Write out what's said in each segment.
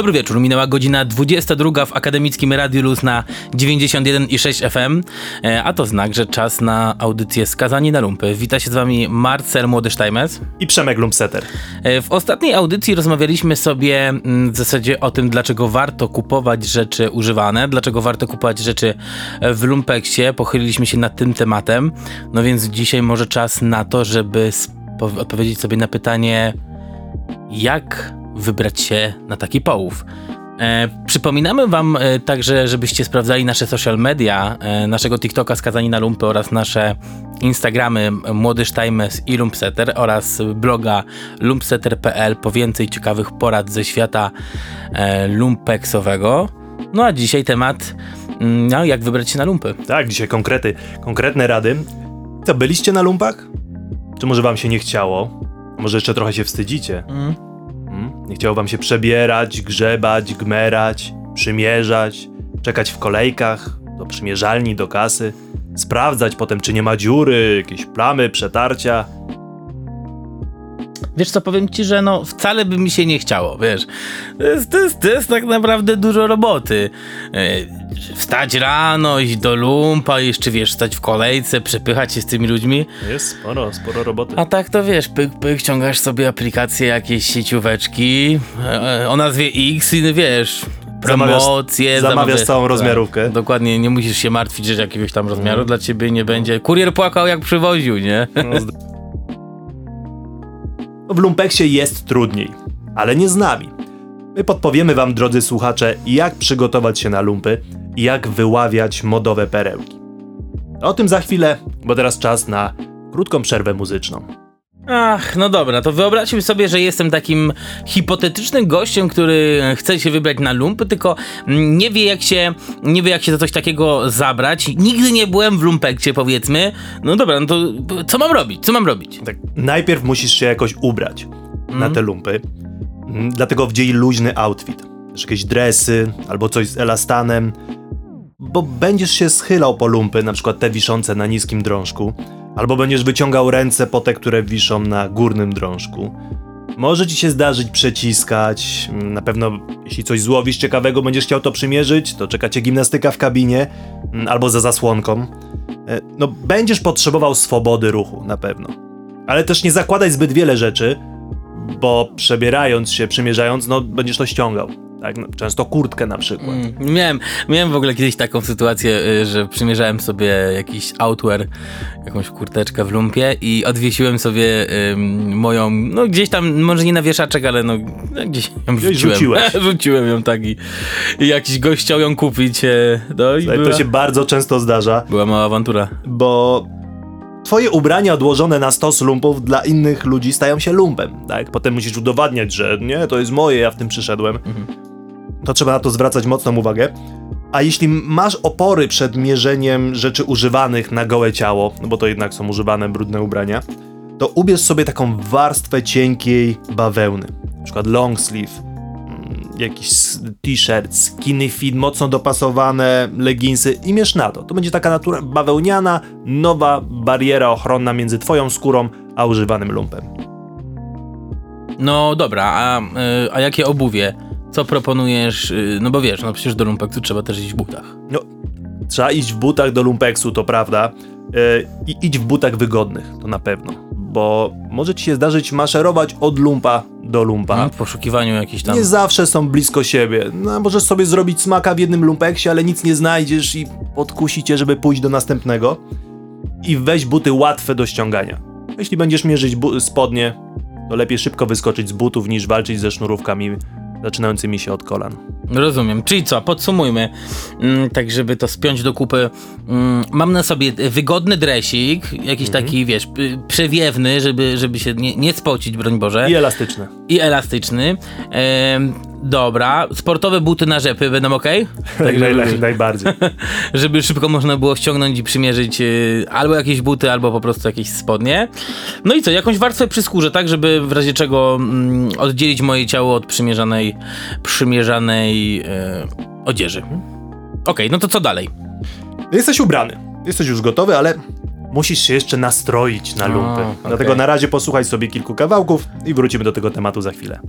Dobry wieczór, minęła godzina 22 w Akademickim Radiu Luz na 91,6 FM, e, a to znak, że czas na audycję Skazani na Lumpy. Wita się z wami Marcel Młody Steinmetz. I Przemek Lumpseter. E, w ostatniej audycji rozmawialiśmy sobie mm, w zasadzie o tym, dlaczego warto kupować rzeczy używane, dlaczego warto kupować rzeczy w lumpeksie. Pochyliliśmy się nad tym tematem, no więc dzisiaj może czas na to, żeby odpowiedzieć sobie na pytanie, jak wybrać się na taki połów. E, przypominamy wam e, także, żebyście sprawdzali nasze social media, e, naszego TikToka Skazani na Lumpy oraz nasze Instagramy Młody Steimes i Lumpseter oraz bloga lumpseter.pl po więcej ciekawych porad ze świata e, lumpeksowego. No a dzisiaj temat, mm, no, jak wybrać się na lumpy. Tak, dzisiaj konkrety, konkretne rady. Co, byliście na lumpach? Czy może wam się nie chciało? Może jeszcze trochę się wstydzicie? Mm. Nie chciało wam się przebierać, grzebać, gmerać, przymierzać, czekać w kolejkach do przymierzalni, do kasy, sprawdzać potem, czy nie ma dziury, jakieś plamy, przetarcia. Wiesz co, powiem ci, że no wcale by mi się nie chciało, wiesz. To jest, to jest, to jest tak naprawdę dużo roboty. E, wstać rano, iść do lumpa, jeszcze wiesz, stać w kolejce, przepychać się z tymi ludźmi. Jest sporo, sporo roboty. A tak to wiesz, pyk, pyk, ściągasz sobie aplikację, jakieś siecióweczki e, o nazwie X i wiesz, promocje. Zamawiasz, zamawiasz całą tak, rozmiarówkę. Dokładnie, nie musisz się martwić, że jakiegoś tam rozmiaru mm. dla ciebie nie będzie. Kurier płakał jak przywoził, nie? No, w lumpeksie jest trudniej, ale nie z nami. My podpowiemy wam, drodzy słuchacze, jak przygotować się na lumpy i jak wyławiać modowe perełki. O tym za chwilę, bo teraz czas na krótką przerwę muzyczną. Ach, no dobra, to wyobraźmy sobie, że jestem takim hipotetycznym gościem, który chce się wybrać na lumpy, tylko nie wie jak się, nie wie jak się za coś takiego zabrać. Nigdy nie byłem w lumpekcie, powiedzmy. No dobra, no to co mam robić? Co mam robić? Tak, najpierw musisz się jakoś ubrać mm. na te lumpy. Mm, dlatego wdziej luźny outfit. Jakieś dresy albo coś z elastanem, bo będziesz się schylał po lumpy, na przykład te wiszące na niskim drążku albo będziesz wyciągał ręce po te, które wiszą na górnym drążku. Może ci się zdarzyć przeciskać, na pewno jeśli coś złowisz ciekawego, będziesz chciał to przymierzyć, to czeka cię gimnastyka w kabinie mm, albo za zasłonką. E, no, będziesz potrzebował swobody ruchu, na pewno. Ale też nie zakładaj zbyt wiele rzeczy, bo przebierając się, przymierzając, no będziesz to ściągał. Tak, no, często kurtkę na przykład. Mm, miałem, miałem w ogóle kiedyś taką sytuację, y, że przymierzałem sobie jakiś outwear, jakąś kurteczkę w lumpie i odwiesiłem sobie moją, no gdzieś tam, może nie na wieszaczek, ale no gdzieś ją wrzuciłem. Rzuciłem ją tak i, i, jakiś gość chciał ją kupić. E, no, i była, to się bardzo często zdarza. Była mała awantura. Bo Twoje ubrania odłożone na stos lumpów dla innych ludzi stają się lumpem, tak? Potem musisz udowadniać, że nie, to jest moje, ja w tym przyszedłem. Mhm to trzeba na to zwracać mocną uwagę. A jeśli masz opory przed mierzeniem rzeczy używanych na gołe ciało, no bo to jednak są używane brudne ubrania, to ubierz sobie taką warstwę cienkiej bawełny. Na przykład long sleeve, mm, jakiś t-shirt, skinny fit, mocno dopasowane leginsy i mierz na to. To będzie taka natura bawełniana, nowa bariera ochronna między twoją skórą a używanym lumpem. No dobra, a, yy, a jakie obuwie? Co proponujesz? Y, no bo wiesz, no przecież do lumpeksu trzeba też iść w butach. No, trzeba iść w butach do lumpeksu, to prawda. Yy, I idź w butach wygodnych, to na pewno. Bo może ci się zdarzyć maszerować od lumpa do lumpa. No, w poszukiwaniu jakichś tam... Nie zawsze są blisko siebie. No, możesz sobie zrobić smaka w jednym lumpeksie, ale nic nie znajdziesz i podkusi cię, żeby pójść do następnego. I weź buty łatwe do ściągania. Jeśli będziesz mierzyć spodnie, to lepiej szybko wyskoczyć z butów niż walczyć ze sznurówkami zaczynającymi się od kolan. Rozumiem. Czyli co, podsumujmy, mm, tak żeby to spiąć do kupy. Mm, mam na sobie wygodny dresik, jakiś mhm. taki, wiesz, przewiewny, żeby, żeby się nie, nie spocić, broń Boże. I elastyczny. I elastyczny. Dobra, sportowe buty na rzepy będą ok? Tak, żeby, najbardziej. żeby szybko można było ściągnąć i przymierzyć y, albo jakieś buty, albo po prostu jakieś spodnie. No i co, jakąś warstwę przy skórze, tak, żeby w razie czego mm, oddzielić moje ciało od przymierzanej, przymierzanej e, odzieży. Okej, okay, no to co dalej? Jesteś ubrany, jesteś już gotowy, ale musisz się jeszcze nastroić na lumpy. Okay. Dlatego na razie posłuchaj sobie kilku kawałków i wrócimy do tego tematu za chwilę.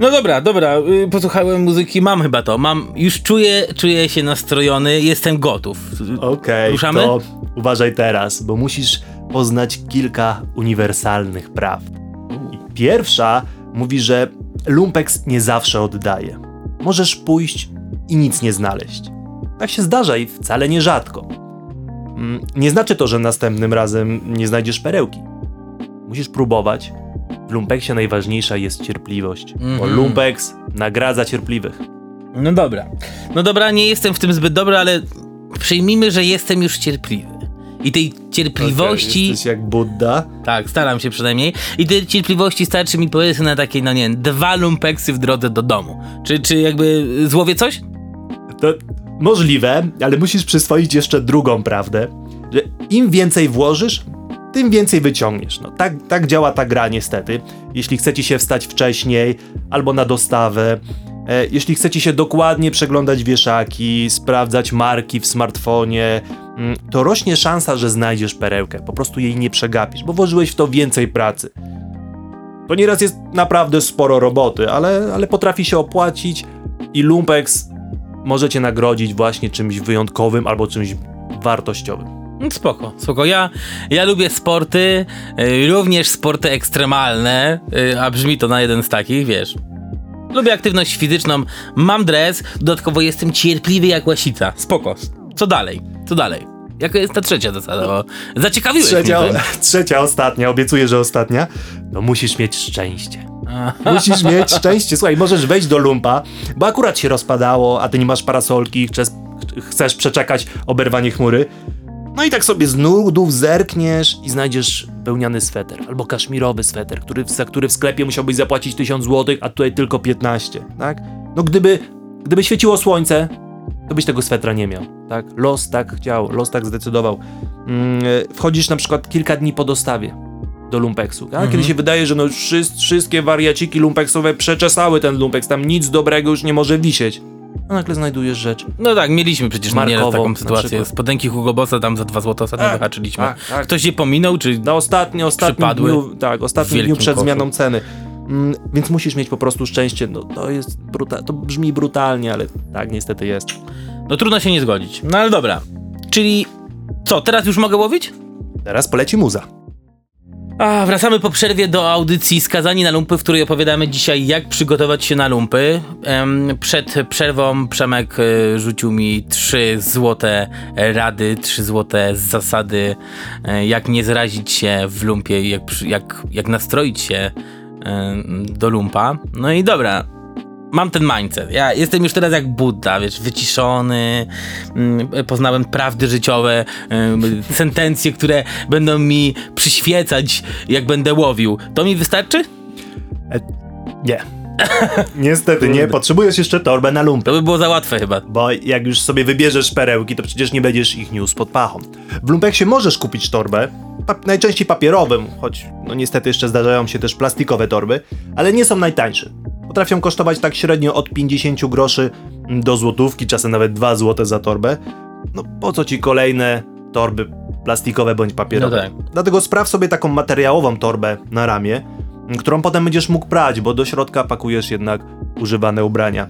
No dobra, dobra, y, posłuchałem muzyki, mam chyba to, mam, już czuję, czuję się nastrojony, jestem gotów. Okej, Ruszamy? to uważaj teraz, bo musisz poznać kilka uniwersalnych prawd. I pierwsza mówi, że lumpex nie zawsze oddaje. Możesz pójść i nic nie znaleźć. Tak się zdarza i wcale nie rzadko. Mm, Nie znaczy to, że następnym razem nie znajdziesz perełki. Musisz próbować. W lumpeksie najważniejsza jest cierpliwość, bo Mhm. lumpex nagradza cierpliwych. No dobra, no dobra, nie jestem w tym zbyt dobry, ale przyjmijmy, że jestem już cierpliwy. I tej cierpliwości... Jesteś jak Buddha. Tak, staram się przynajmniej. I tej cierpliwości starczy mi powiedzmy na takie, no nie wiem, dwa lumpeksy w drodze do domu. Czy, czy jakby złowię coś? To możliwe, ale musisz przyswoić jeszcze drugą prawdę, że im więcej włożysz, tym więcej wyciągniesz. No, tak, tak działa ta gra niestety. Jeśli chcecie się wstać wcześniej albo na dostawę, e, jeśli chcecie się dokładnie przeglądać wieszaki, sprawdzać marki w smartfonie, mm, to rośnie szansa, że znajdziesz perełkę. Po prostu jej nie przegapisz, bo włożyłeś w to więcej pracy. To nieraz jest naprawdę sporo roboty, ale, ale potrafi się opłacić i Lumpex może cię nagrodzić właśnie czymś wyjątkowym albo czymś wartościowym. Mm, Spoko, spoko. Ja, ja lubię sporty, y, również sporty ekstremalne, y, a brzmi to na jeden z takich, wiesz. Lubię aktywność fizyczną, mam dres, dodatkowo jestem cierpliwy jak łasica. Spoko. Co dalej? Co dalej? Jaka jest ta trzecia zasada? Bo zaciekawiłeś Trzecia, mnie. tym. trzecia, ostatnia, obiecuję, że ostatnia. No musisz mieć szczęście. Musisz mieć szczęście. Słuchaj, możesz wejść do lumpa, bo akurat się rozpadało, a ty nie masz parasolki, chcesz, chcesz przeczekać oberwanie chmury. No i tak sobie z nudów zerkniesz i znajdziesz wełniany sweter albo kaszmirowy sweter, który, za który w sklepie musiałbyś zapłacić 1000 zł, a tutaj tylko 15, tak? No gdyby, gdyby świeciło słońce, to byś tego swetra nie miał, tak? Los tak chciał, los tak zdecydował. Mm, e, wchodzisz na przykład kilka dni po dostawie do lumpeksu, tak? Kiedy się wydaje, że no wszystkie wariaciki lumpeksowe przeczesały ten lumpeks, tam nic dobrego już nie może wisieć. A nagle znajdujesz rzecz. No tak, mieliśmy przecież nieraz Markową taką sytuację. przykład. Spodenki Hugo Bossa tam za dwa złote ostatnio Tak, wyhaczyliśmy. tak, tak. Ktoś się pominął, czy... Na ostatni, ostatnim Przypadły dniu, tak, ostatnim wielkim dniu przed koszu. zmianą ceny. Mm, więc musisz mieć po prostu szczęście. No to jest bruta- to brzmi brutalnie, ale tak niestety jest. No trudno się nie zgodzić. No ale dobra. Czyli co, teraz już mogę łowić? Teraz poleci muza. A, wracamy po przerwie do audycji Skazani na lumpy, w której opowiadamy dzisiaj, jak przygotować się na lumpy. Przed przerwą Przemek e, rzucił mi trzy złote rady, trzy złote zasady, e, jak nie zrazić się w lumpie, jak, jak, jak nastroić się do lumpa. No i dobra. Mam ten mindset. Ja jestem już teraz jak Buddha, wiesz, wyciszony, mm, poznałem prawdy życiowe, em, sentencje, które będą mi przyświecać, jak będę łowił. To mi wystarczy? Nie. Niestety nie, potrzebujesz jeszcze torbę na lumpy. To by było za łatwe chyba. Bo jak już sobie wybierzesz perełki, to przecież nie będziesz ich niósł pod pachą. W lumpeksie możesz kupić torbę, pa- najczęściej papierową, choć no niestety jeszcze zdarzają się też plastikowe torby, ale nie są najtańsze. Potrafią kosztować tak średnio od 50 groszy do złotówki, czasem nawet 2 złote za torbę. No po co ci kolejne torby plastikowe bądź papierowe? No tak. Dlatego spraw sobie taką materiałową torbę na ramię, którą potem będziesz mógł prać, bo do środka pakujesz jednak używane ubrania.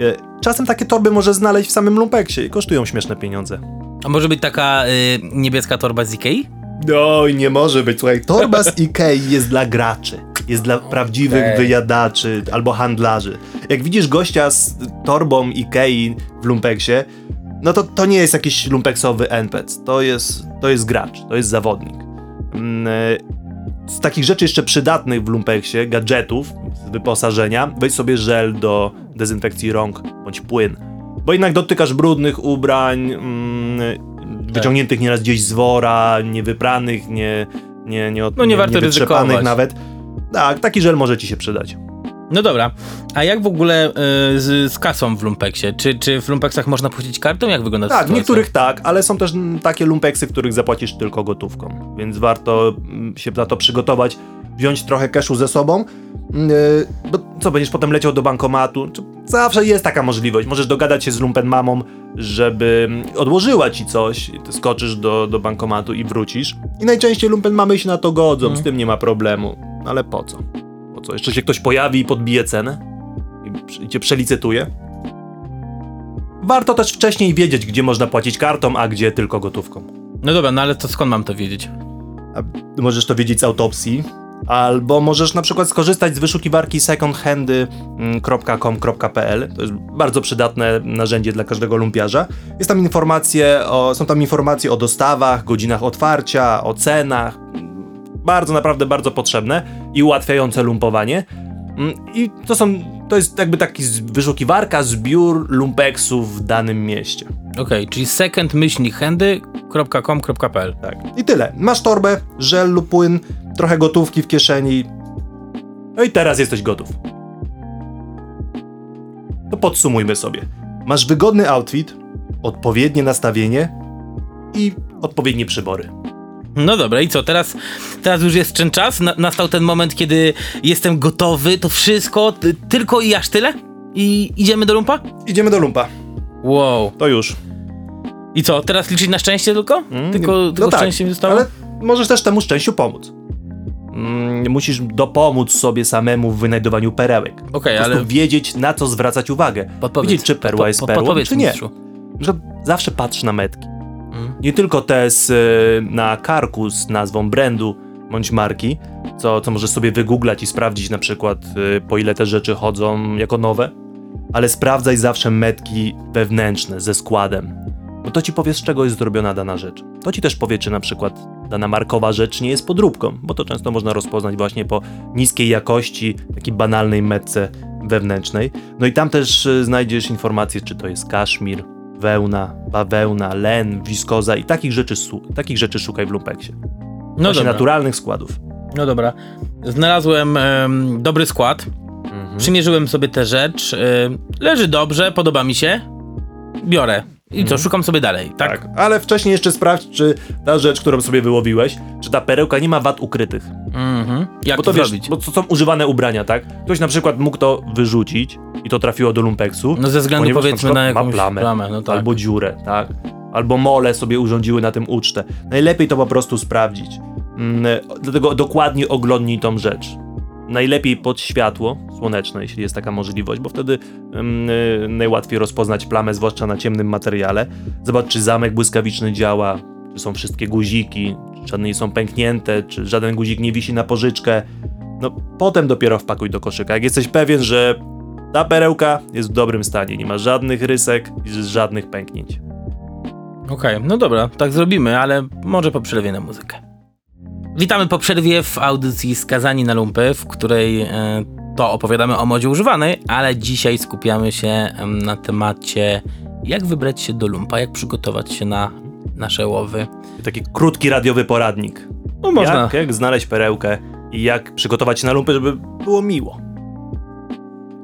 E, Czasem takie torby może znaleźć w samym lumpeksie i kosztują śmieszne pieniądze. A może być taka y, niebieska torba z Ikei? Oj, nie może być. Słuchaj, torba z Ikei jest dla graczy. Jest dla prawdziwych Okej. wyjadaczy albo handlarzy. Jak widzisz gościa z torbą Ikei w lumpeksie, no to to nie jest jakiś lumpeksowy NPC. To jest, to jest gracz, to jest zawodnik. Mm, e, Z takich rzeczy jeszcze przydatnych w lumpeksie, gadżetów, z wyposażenia, weź sobie żel do dezynfekcji rąk bądź płyn. Bo jednak dotykasz brudnych ubrań, mm, wyciągniętych nieraz gdzieś z wora, niewypranych, nie, nie, nie, od, No nie warto wytrzepanych ryzykować. nawet. Tak, taki żel może ci się przydać. No dobra. A jak w ogóle y, z, z kasą w lumpeksie? Czy, czy w lumpeksach można płacić kartą? Jak wygląda Tak, sytuacja? niektórych tak, ale są też takie lumpeksy, w których zapłacisz tylko gotówką, więc warto mm, się na to przygotować, wziąć trochę cashu ze sobą, yy, bo co, będziesz potem leciał do bankomatu? Zawsze jest taka możliwość, możesz dogadać się z lumpen mamą, żeby mm, odłożyła ci coś, ty skoczysz do, do bankomatu i wrócisz. I najczęściej lumpen mamy się na to godzą, z tym nie ma problemu, ale po co? Po co? Jeszcze się ktoś pojawi i podbije cenę? i, i cię przelicytuje. Warto też wcześniej wiedzieć, gdzie można płacić kartą, a gdzie tylko gotówką. No dobra, no ale to skąd mam to wiedzieć? A możesz to wiedzieć z autopsji, albo możesz na przykład skorzystać z wyszukiwarki secondhandy.com.pl. To jest bardzo przydatne narzędzie dla każdego lumpiarza. Jest tam informacje o, są tam informacje o dostawach, godzinach otwarcia, o cenach. Bardzo, naprawdę bardzo potrzebne i ułatwiające lumpowanie. Mm, I to są, to jest jakby taki wyszukiwarka, zbiór lumpeksów w danym mieście. Okej, czyli second-handy.com.pl Tak. I tyle. Masz torbę, żel lub płyn, trochę gotówki w kieszeni. No i teraz jesteś gotów. To podsumujmy sobie. Masz wygodny outfit, odpowiednie nastawienie i odpowiednie przybory. No dobra, i co, teraz, teraz już jest ten czas? Na, nastał ten moment, kiedy jestem gotowy, to wszystko, ty, tylko i aż tyle? I idziemy do lumpa? Idziemy do lumpa. Wow. To już. I co, teraz liczyć na szczęście tylko? Mm, tylko nie- tylko szczęście mi zostało? Ale możesz też temu szczęściu pomóc. Mm, musisz dopomóc sobie samemu w wynajdowaniu perełek. Okej, prostu ale wiedzieć, na co zwracać uwagę. podpowiedz. Wiedzieć, czy perła Po- jest perłą, czy nie. mistrzu. Że zawsze patrz na metki. Nie tylko te z, y, na karku z nazwą brandu bądź marki, co, co możesz sobie wygooglać i sprawdzić na przykład y, po ile te rzeczy chodzą jako nowe, ale sprawdzaj zawsze metki wewnętrzne ze składem. Bo to ci powie, z czego jest zrobiona dana rzecz. To ci też powie, czy na przykład dana markowa rzecz nie jest podróbką, bo to często można rozpoznać właśnie po niskiej jakości, takiej banalnej metce wewnętrznej. No i tam też y, znajdziesz informacje, czy to jest kaszmir, wełna, bawełna, len, wiskoza i takich rzeczy, takich rzeczy szukaj w lumpeksie. No Właśnie dobra, naturalnych składów. no dobra. Znalazłem em, dobry skład, Mhm. przymierzyłem sobie tę rzecz, leży dobrze, podoba mi się, biorę. I co, szukam sobie dalej, tak? Tak, ale wcześniej jeszcze sprawdź, czy ta rzecz, którą sobie wyłowiłeś, czy ta perełka nie ma wad ukrytych. Mhm. Jak Bo to to wiesz, zrobić? bo to są używane ubrania, tak? Ktoś na przykład mógł to wyrzucić i to trafiło do lumpeksu. No ze względu powiedzmy na ma jakąś plamę, plamę, no tak. albo dziurę, tak? Albo mole sobie urządziły na tym ucztę. Najlepiej to po prostu sprawdzić. Mm, Dlatego dokładnie oglądnij tą rzecz. Najlepiej pod światło słoneczne, jeśli jest taka możliwość, bo wtedy mm, y, najłatwiej rozpoznać plamę, zwłaszcza na ciemnym materiale. Zobacz, czy zamek błyskawiczny działa, czy są wszystkie guziki, czy żadne nie są pęknięte, czy żaden guzik nie wisi na pożyczkę. No, potem dopiero wpakuj do koszyka. Jak jesteś pewien, że ta perełka jest w dobrym stanie, nie ma żadnych rysek i żadnych pęknięć. Okej, no dobra, tak zrobimy, ale może po przerwie na muzykę. Witamy po przerwie w audycji Skazani na Lumpy, w której e, to opowiadamy o modzie używanej, ale dzisiaj skupiamy się na temacie jak wybrać się do lumpa, jak przygotować się na nasze łowy. Taki krótki radiowy poradnik. No można. Jak, jak znaleźć perełkę i jak przygotować się na lumpy, żeby było miło.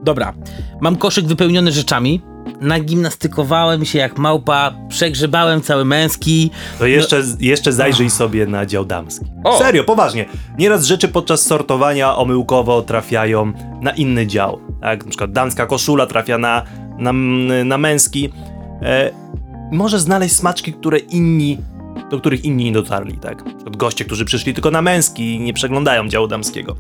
Dobra, mam koszyk wypełniony rzeczami, nagimnastykowałem się jak małpa, przegrzebałem cały męski, To jeszcze, jeszcze zajrzyj sobie na dział damski. O! Serio, poważnie. Nieraz rzeczy podczas sortowania omyłkowo trafiają na inny dział. Tak, na przykład damska koszula trafia na, na, na męski. E, może znaleźć smaczki, które inni, do których inni nie dotarli, tak? Goście, którzy przyszli tylko na męski i nie przeglądają działu damskiego.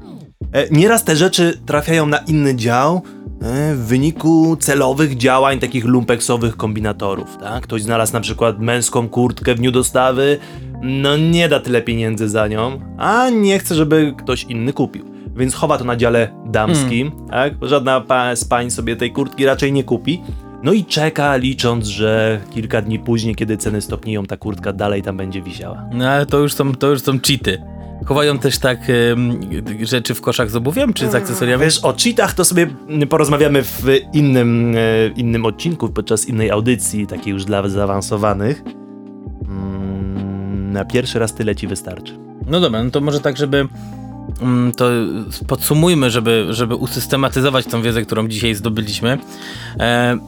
E, nieraz te rzeczy trafiają na inny dział e, w wyniku celowych działań takich lumpeksowych kombinatorów, tak? Ktoś znalazł na przykład męską kurtkę w dniu dostawy, no nie da tyle pieniędzy za nią, a nie chce, żeby ktoś inny kupił. Więc chowa to na dziale damskim, tak? Bo żadna pa- z pań sobie tej kurtki raczej nie kupi. No i czeka, licząc, że kilka dni później, kiedy ceny stopnieją, ta kurtka dalej tam będzie wisiała. No ale to już są, to już są cheaty. Chowają też tak em, rzeczy w koszach z obuwiem, czy z akcesoriami? Wiesz, o cheatach to sobie porozmawiamy w innym, e, innym odcinku, podczas innej audycji, takiej już dla zaawansowanych. Mm, Na pierwszy raz tyle ci wystarczy. No dobra, no to może tak, żeby mm, to podsumujmy, żeby, żeby usystematyzować tą wiedzę, którą dzisiaj zdobyliśmy. E,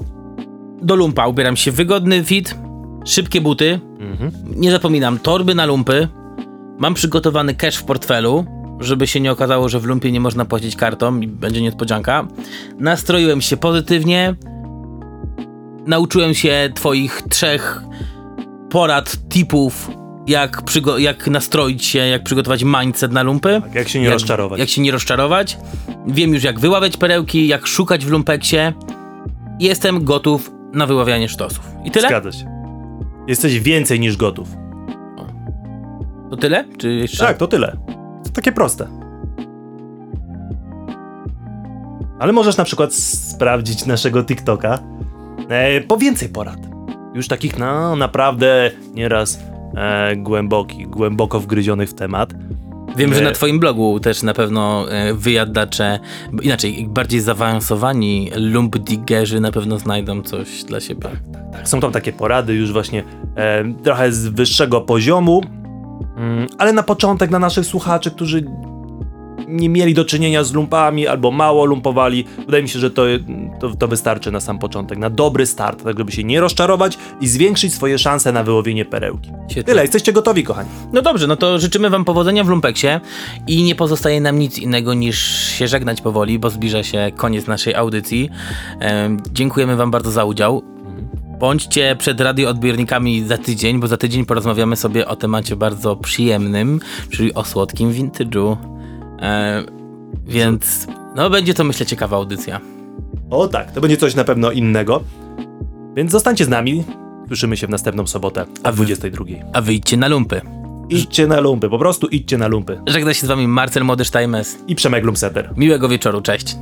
do lumpa ubieram się wygodny fit, szybkie buty, Mhm. nie zapominam, torby na lumpy, mam przygotowany cash w portfelu, żeby się nie okazało, że w lumpie nie można płacić kartą i będzie niespodzianka. Nastroiłem się pozytywnie, nauczyłem się twoich trzech porad, tipów, jak, przygo- jak nastroić się, jak przygotować mindset na lumpy. Tak, jak się nie rozczarować. Jak się nie rozczarować. Wiem już jak wyławiać perełki, jak szukać w lumpeksie. Jestem gotów na wyławianie sztosów. I tyle? Zgadza się. Jesteś więcej niż gotów. To tyle? Czy jeszcze? Tak, to tyle. To takie proste. Ale możesz na przykład sprawdzić naszego TikToka e, po więcej porad. Już takich no, naprawdę nieraz e, głębokich, głęboko wgryzionych w temat. Wiem, że Nie. na twoim blogu też na pewno e, wyjadacze, inaczej, bardziej zaawansowani lumpdiggerzy na pewno znajdą coś dla siebie. Tak, są tam takie porady już właśnie e, trochę z wyższego poziomu, ale na początek dla naszych słuchaczy, którzy nie mieli do czynienia z lumpami albo mało lumpowali, wydaje mi się, że to, to, to wystarczy na sam początek, na dobry start, tak żeby się nie rozczarować i zwiększyć swoje szanse na wyłowienie perełki. Świetnie. Tyle, jesteście gotowi, kochani. No dobrze, no to życzymy wam powodzenia w lumpeksie i nie pozostaje nam nic innego niż się żegnać powoli, bo zbliża się koniec naszej audycji. Em, dziękujemy wam bardzo za udział. Bądźcie przed radioodbiornikami za tydzień, bo za tydzień porozmawiamy sobie o temacie bardzo przyjemnym, czyli o słodkim vintage'u. E, więc no będzie to myślę ciekawa audycja. O tak, to będzie coś na pewno innego. Więc zostańcie z nami. Słyszymy się w następną sobotę o A wy- 22. A wyjdźcie na lumpy. Idźcie na lumpy, po prostu idźcie na lumpy. Żegna się z wami Marcel Młody Steimes. I Przemek Lumseter. Miłego wieczoru, cześć.